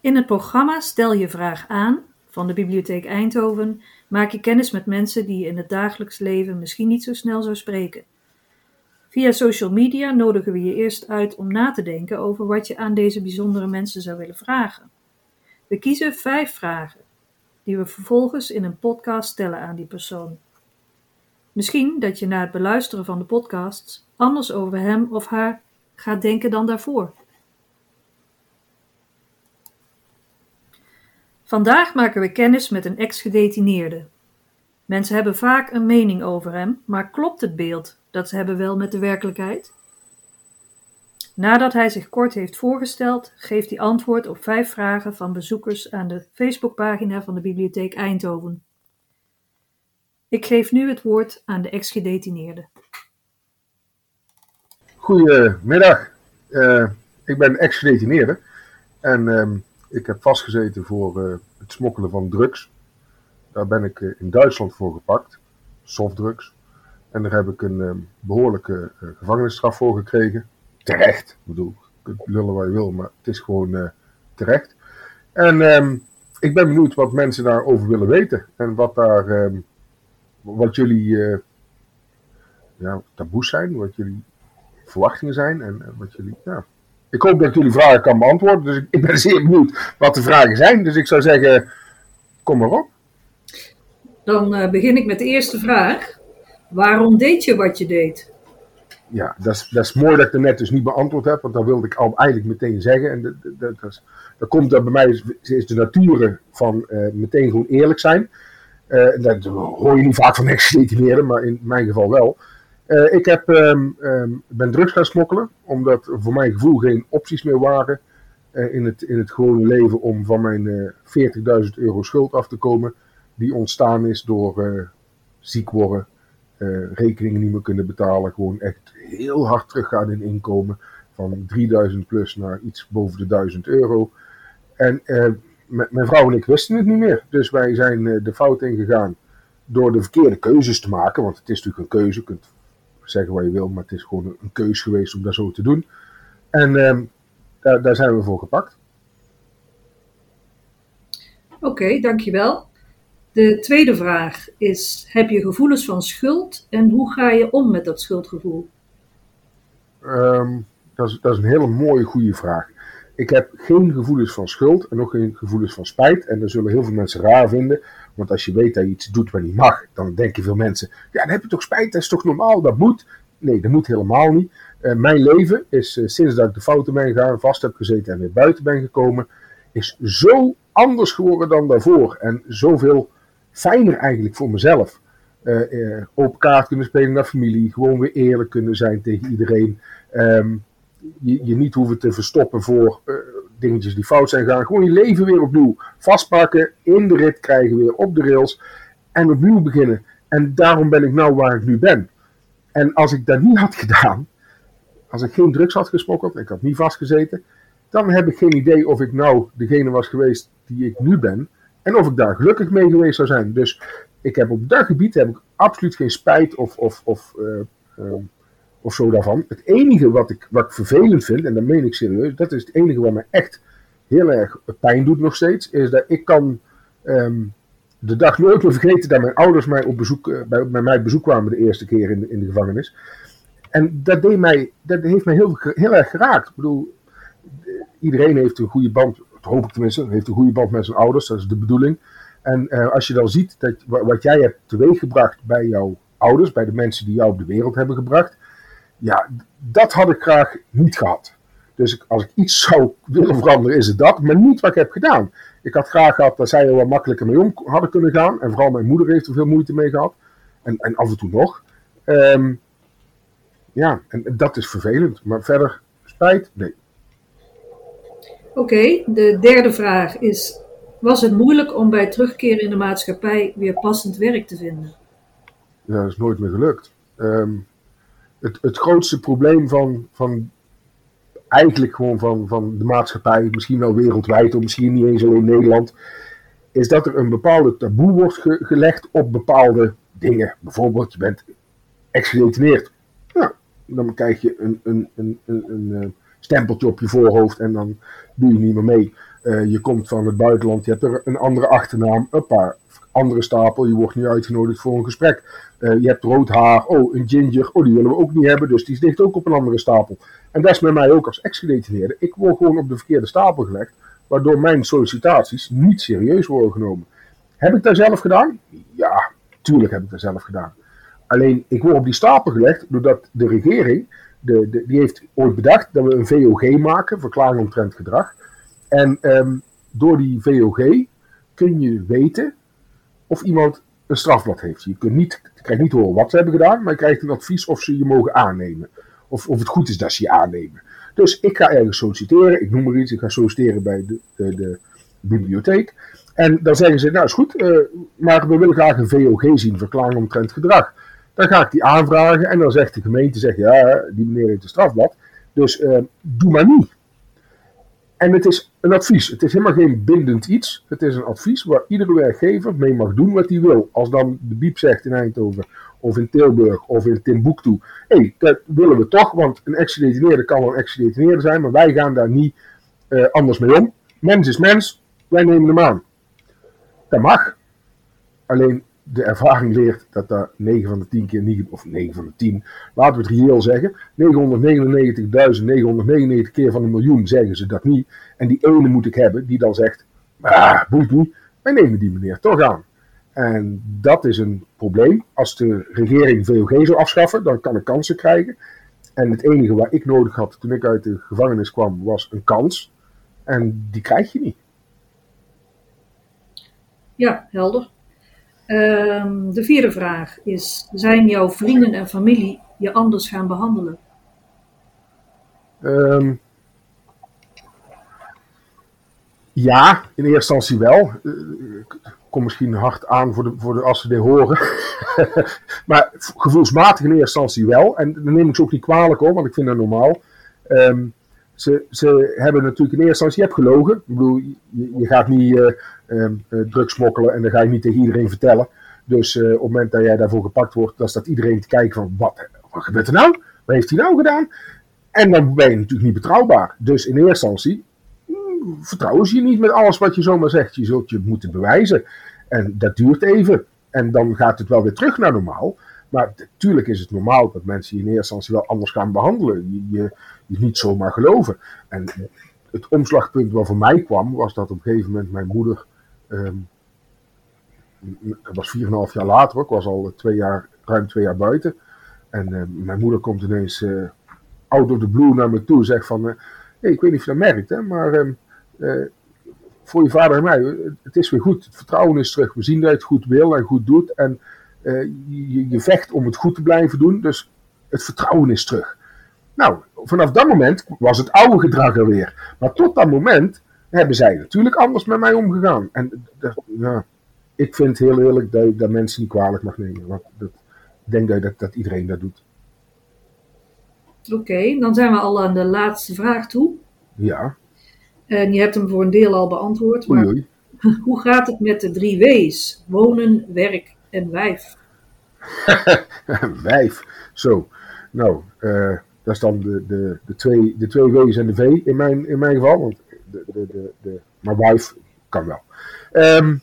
In het programma Stel je vraag aan van de Bibliotheek Eindhoven maak je kennis met mensen die je in het dagelijks leven misschien niet zo snel zou spreken. Via social media nodigen we je eerst uit om na te denken over wat je aan deze bijzondere mensen zou willen vragen. We kiezen vijf vragen, die we vervolgens in een podcast stellen aan die persoon. Misschien dat je na het beluisteren van de podcasts anders over hem of haar gaat denken dan daarvoor. Vandaag maken we kennis met een ex-gedetineerde. Mensen hebben vaak een mening over hem, maar klopt het beeld dat ze hebben wel met de werkelijkheid? Nadat hij zich kort heeft voorgesteld, geeft hij antwoord op vijf vragen van bezoekers aan de Facebookpagina van de Bibliotheek Eindhoven. Ik geef nu het woord aan de ex-gedetineerde. Goedemiddag, uh, ik ben ex-gedetineerde en uh, ik heb vastgezeten voor uh, het smokkelen van drugs. Daar ben ik uh, in Duitsland voor gepakt, softdrugs. En daar heb ik een uh, behoorlijke gevangenisstraf voor gekregen. Terecht, ik bedoel, je kunt lullen wat je wil, maar het is gewoon terecht. En ehm, ik ben benieuwd wat mensen daarover willen weten. En wat daar, ehm, wat jullie ja, taboes zijn, wat jullie verwachtingen zijn en, en wat jullie, ja, ik hoop dat ik jullie vragen kan beantwoorden. Dus ik ben zeer benieuwd wat de vragen zijn. Dus ik zou zeggen, kom maar op. Dan uh, begin ik met de eerste vraag. Waarom deed je wat je deed? Ja, dat is, dat is mooi dat ik er net dus niet beantwoord heb, want dat wilde ik al eigenlijk meteen zeggen. En dat, dat, dat, dat komt dat bij mij is, is de natuur van uh, meteen gewoon eerlijk zijn. Uh, dat hoor je niet vaak van ex-gedetineerden, maar in mijn geval wel. Uh, ik heb, um, um, ben drugs gaan smokkelen, omdat voor mijn gevoel geen opties meer waren uh, in, het, in het gewone leven om van mijn uh, 40.000 euro schuld af te komen, die ontstaan is door ziek worden, rekeningen niet meer kunnen betalen, gewoon echt heel hard teruggaan in inkomen, van 3000 plus naar iets boven de 1000 euro. En mijn vrouw en ik wisten het niet meer, dus wij zijn de fout ingegaan door de verkeerde keuzes te maken, want het is natuurlijk een keuze, je kunt zeggen wat je wil, maar het is gewoon een keus geweest om dat zo te doen. En uh, daar, daar, zijn we voor gepakt. Oké, okay, dankjewel. De tweede vraag is: heb je gevoelens van schuld en hoe ga je om met dat schuldgevoel? Um, dat, is, dat is een hele mooie, goede vraag. Ik heb geen gevoelens van schuld en nog geen gevoelens van spijt. En dat zullen heel veel mensen raar vinden. Want als je weet dat je iets doet wat niet mag, dan denken veel mensen: ja, dan heb je toch spijt, dat is toch normaal, dat moet. Nee, dat moet helemaal niet. Uh, mijn leven is uh, sinds dat ik de fouten ben gegaan, vast heb gezeten en weer buiten ben gekomen, is zo anders geworden dan daarvoor. En zoveel fijner eigenlijk voor mezelf. Uh, open kaart kunnen spelen naar familie, gewoon weer eerlijk kunnen zijn tegen iedereen. Um, je, je, niet hoeven te verstoppen voor dingetjes die fout zijn gegaan. Gewoon je leven weer opnieuw vastpakken, in de rit krijgen, weer op de rails en opnieuw beginnen. En daarom ben ik nou waar ik nu ben. En als ik dat niet had gedaan, als ik geen drugs had gesmokkeld, ik had niet vastgezeten, dan heb ik geen idee of ik nou degene was geweest die ik nu ben. En of ik daar gelukkig mee geweest zou zijn. Dus ik heb op dat gebied heb ik absoluut geen spijt of, of, of, uh, uh, of zo daarvan. Het enige wat ik, wat ik vervelend vind, en dat meen ik serieus, dat is het enige wat me echt heel erg pijn doet nog steeds, is dat ik kan um, de dag nooit meer vergeten dat mijn ouders mij op bezoek, uh, bij, mij bezoek kwamen de eerste keer in, in de gevangenis. En dat, deed mij, dat heeft mij heel, heel erg geraakt. Ik bedoel, iedereen heeft een goede band, hoop ik tenminste, heeft een goede band met zijn ouders, dat is de bedoeling. En uh, als je dan ziet dat, wat jij hebt teweeggebracht bij jouw ouders, bij de mensen die jou op de wereld hebben gebracht, ja, dat had ik graag niet gehad. Dus als ik iets zou willen veranderen, is het dat. Maar niet wat ik heb gedaan. Ik had graag gehad dat zij er wat makkelijker mee om hadden kunnen gaan. En vooral mijn moeder heeft er veel moeite mee gehad. En, en af en toe nog. Um, ja, en dat is vervelend. Maar verder, spijt? Nee. Oké, okay, de derde vraag is: Was het moeilijk om bij terugkeren in de maatschappij weer passend werk te vinden? Ja, dat is nooit meer gelukt. Um, het, het grootste probleem van, van eigenlijk gewoon van, van de maatschappij, misschien wel wereldwijd, of misschien niet eens alleen Nederland, is dat er een bepaalde taboe wordt ge gelegd op bepaalde dingen. Bijvoorbeeld, je bent ex-gedetineerd. Nou, dan krijg je een, een, een, een, een, stempeltje op je voorhoofd en dan doe je niet meer mee. Eh, je komt van het buitenland, je hebt er een andere achternaam, een paar andere stapel, je wordt nu uitgenodigd voor een gesprek. Uh, je hebt rood haar, oh, een ginger, oh, die willen we ook niet hebben, dus die ligt ook op een andere stapel. En dat is met mij ook als ex-gedetineerde. Ik word gewoon op de verkeerde stapel gelegd, waardoor mijn sollicitaties niet serieus worden genomen. Heb ik dat zelf gedaan? Ja, tuurlijk heb ik dat zelf gedaan. Alleen, ik word op die stapel gelegd doordat de regering, de, de, die heeft ooit bedacht dat we een VOG maken, verklaring omtrent gedrag. En um, door die VOG kun je weten of iemand een strafblad heeft. Je, kunt niet, krijgt niet horen wat ze hebben gedaan, maar je krijgt een advies of ze je mogen aannemen. Of, of het goed is dat ze je aannemen. Dus ik ga ergens solliciteren, ik noem maar iets, ik ga solliciteren bij de, de, de bibliotheek. En dan zeggen ze, nou is goed, uh, maar we willen graag een VOG zien, verklaring omtrent gedrag. Dan ga ik die aanvragen en dan zegt de gemeente, zeg, ja, die meneer heeft een strafblad, dus uh, doe maar niet. En het is een advies. Het is helemaal geen bindend iets. Het is een advies waar iedere werkgever mee mag doen wat hij wil. Als dan de Biep zegt in Eindhoven, of in Tilburg, of in Timbuktu. Hé, hey, dat willen we toch, want een ex-gedetineerde kan wel een ex-gedetineerde zijn, maar wij gaan daar niet uh, anders mee om. Mens is mens, wij nemen hem aan. Dat mag. Alleen de ervaring leert dat dat 9 van de 10 keer niet, of 9 van de 10, laten we het reëel zeggen, 999.999 keer van een miljoen zeggen ze dat niet. En die ene moet ik hebben die dan zegt, ah, boeit niet, wij nemen die meneer toch aan. En dat is een probleem. Als de regering VOG zou afschaffen, dan kan ik kansen krijgen. En het enige wat ik nodig had toen ik uit de gevangenis kwam, was een kans. En die krijg je niet. Ja, helder. Um, de vierde vraag is: zijn jouw vrienden en familie je anders gaan behandelen? Um, ja, in eerste instantie wel. Ik kom misschien hard aan voor de, voor de als ze dit horen. maar gevoelsmatig in eerste instantie wel. En dan neem ik ze ook niet kwalijk hoor, want ik vind dat normaal. Um, ze, ze hebben natuurlijk in eerste instantie, je hebt gelogen. Ik bedoel, je, gaat niet uh, drugs smokkelen en dan ga je niet tegen iedereen vertellen. Dus uh, op het moment dat jij daarvoor gepakt wordt, dan staat iedereen te kijken van, wat, wat gebeurt er nou? Wat heeft hij nou gedaan? En dan ben je natuurlijk niet betrouwbaar. Dus in eerste instantie mm, vertrouwen ze je niet met alles wat je zomaar zegt. Je zult je moeten bewijzen. En dat duurt even. En dan gaat het wel weer terug naar normaal. Maar natuurlijk is het normaal dat mensen je in eerste instantie wel anders gaan behandelen. Je, je, niet zomaar geloven. En het omslagpunt wat voor mij kwam, was dat op een gegeven moment mijn moeder. Um, dat was 4,5 jaar later, ik was al twee jaar, ruim twee jaar buiten. En uh, mijn moeder komt ineens uh, out of the blue naar me toe en zegt van... Uh, ik weet niet of je dat merkt, hè, maar voor je vader en mij, het is weer goed. Het vertrouwen is terug. We zien dat je het goed wil en goed doet. En je, je vecht om het goed te blijven doen, dus het vertrouwen is terug. Nou, vanaf dat moment was het oude gedrag er weer. Maar tot dat moment hebben zij natuurlijk anders met mij omgegaan. En ja, ik vind heel eerlijk dat je dat mensen niet kwalijk mag nemen. Want dat, ik denk dat, dat, dat iedereen dat doet. Oké, dan zijn we al aan de laatste vraag toe. Ja. En je hebt hem voor een deel al beantwoord. Maar oei, hoe gaat het met de drie W's? Wonen, werk en wijf. wijf, zo. Nou, uh, dat is dan de, de, de, twee, de twee W's en de V in mijn, in mijn geval. Want de, de, de, de, maar wife kan wel. Um,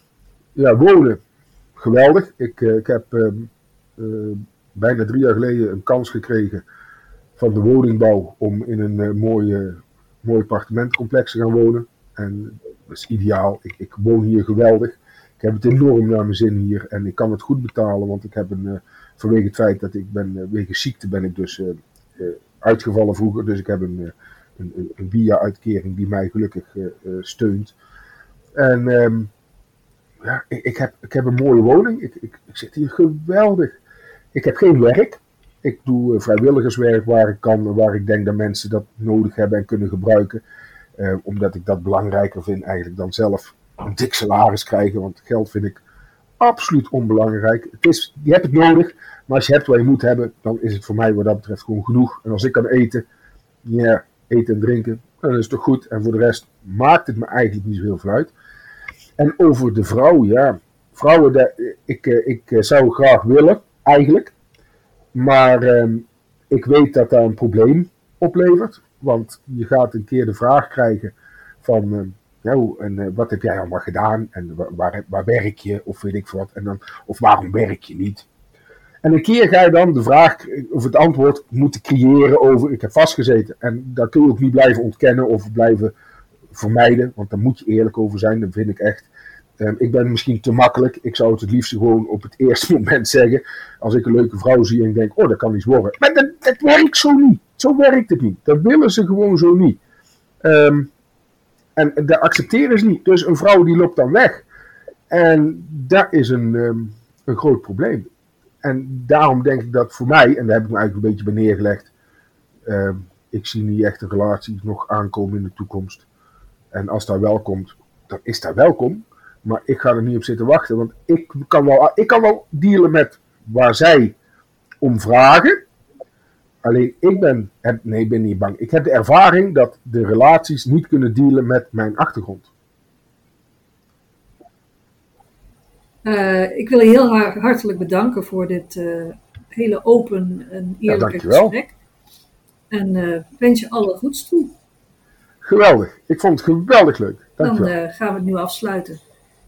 ja, wonen. Geweldig. Ik, uh, ik heb um, uh, bijna drie jaar geleden een kans gekregen van de woningbouw om in een mooie, mooi appartementcomplex te gaan wonen. En dat is ideaal. Ik, ik, woon hier geweldig. Ik heb het enorm naar mijn zin hier en ik kan het goed betalen, want ik heb een, vanwege het feit dat ik ben, wegens ziekte ben ik dus uitgevallen vroeger. Dus ik heb een, een, een via-uitkering die mij gelukkig steunt. En um, ja, ik, ik, heb, ik heb een mooie woning. Ik, ik, ik zit hier geweldig. Ik heb geen werk. Ik doe vrijwilligerswerk waar ik kan, waar ik denk dat mensen dat nodig hebben en kunnen gebruiken. Omdat ik dat belangrijker vind eigenlijk dan zelf een dik salaris krijgen. Want geld vind ik absoluut onbelangrijk. Het is, je hebt het nodig, maar als je hebt wat je moet hebben, dan is het voor mij wat dat betreft gewoon genoeg. En als ik kan eten, ja, eten en drinken, dan is het toch goed. En voor de rest maakt het me eigenlijk niet zo heel veel uit. En over de vrouw, ja. Vrouwen, ik, eh, ik eh, zou graag willen, eigenlijk. Maar uh, ik weet dat dat een probleem oplevert. Want je gaat een keer de vraag krijgen van, uh, en uh, wat heb jij allemaal gedaan? En waar, waar, werk je? Of weet ik wat. En dan, of waarom werk je niet? En een keer ga je dan de vraag of het antwoord moeten creëren over ik heb vastgezeten. En daar kun je ook niet blijven ontkennen of blijven vermijden. Want daar moet je eerlijk over zijn, dat vind ik echt. Um, ik ben misschien te makkelijk. Ik zou het het liefst gewoon op het eerste moment zeggen. Als ik een leuke vrouw zie en denk, oh, dat kan iets worden. Maar dat, dat werkt zo niet. Zo werkt het niet. Dat willen ze gewoon zo niet. Um, en dat accepteren ze niet. Dus een vrouw die loopt dan weg. En dat is een, um, een groot probleem. En daarom denk ik dat voor mij, en daar heb ik me eigenlijk een beetje bij neergelegd. ik zie niet echt een relatie nog aankomen in de toekomst. En als dat wel komt, dan is dat welkom. Maar ik ga er niet op zitten wachten. Want ik kan wel, ik kan wel dealen met waar zij om vragen. Alleen ik ben, heb, nee, ik ben niet bang. Ik heb de ervaring dat de relaties niet kunnen dealen met mijn achtergrond. Uh, ik wil je heel hartelijk bedanken voor dit uh, hele open en eerlijke ja, gesprek. En uh, wens je alle goeds toe. Geweldig. Ik vond het geweldig leuk. Dankjewel. Dan gaan we het nu afsluiten.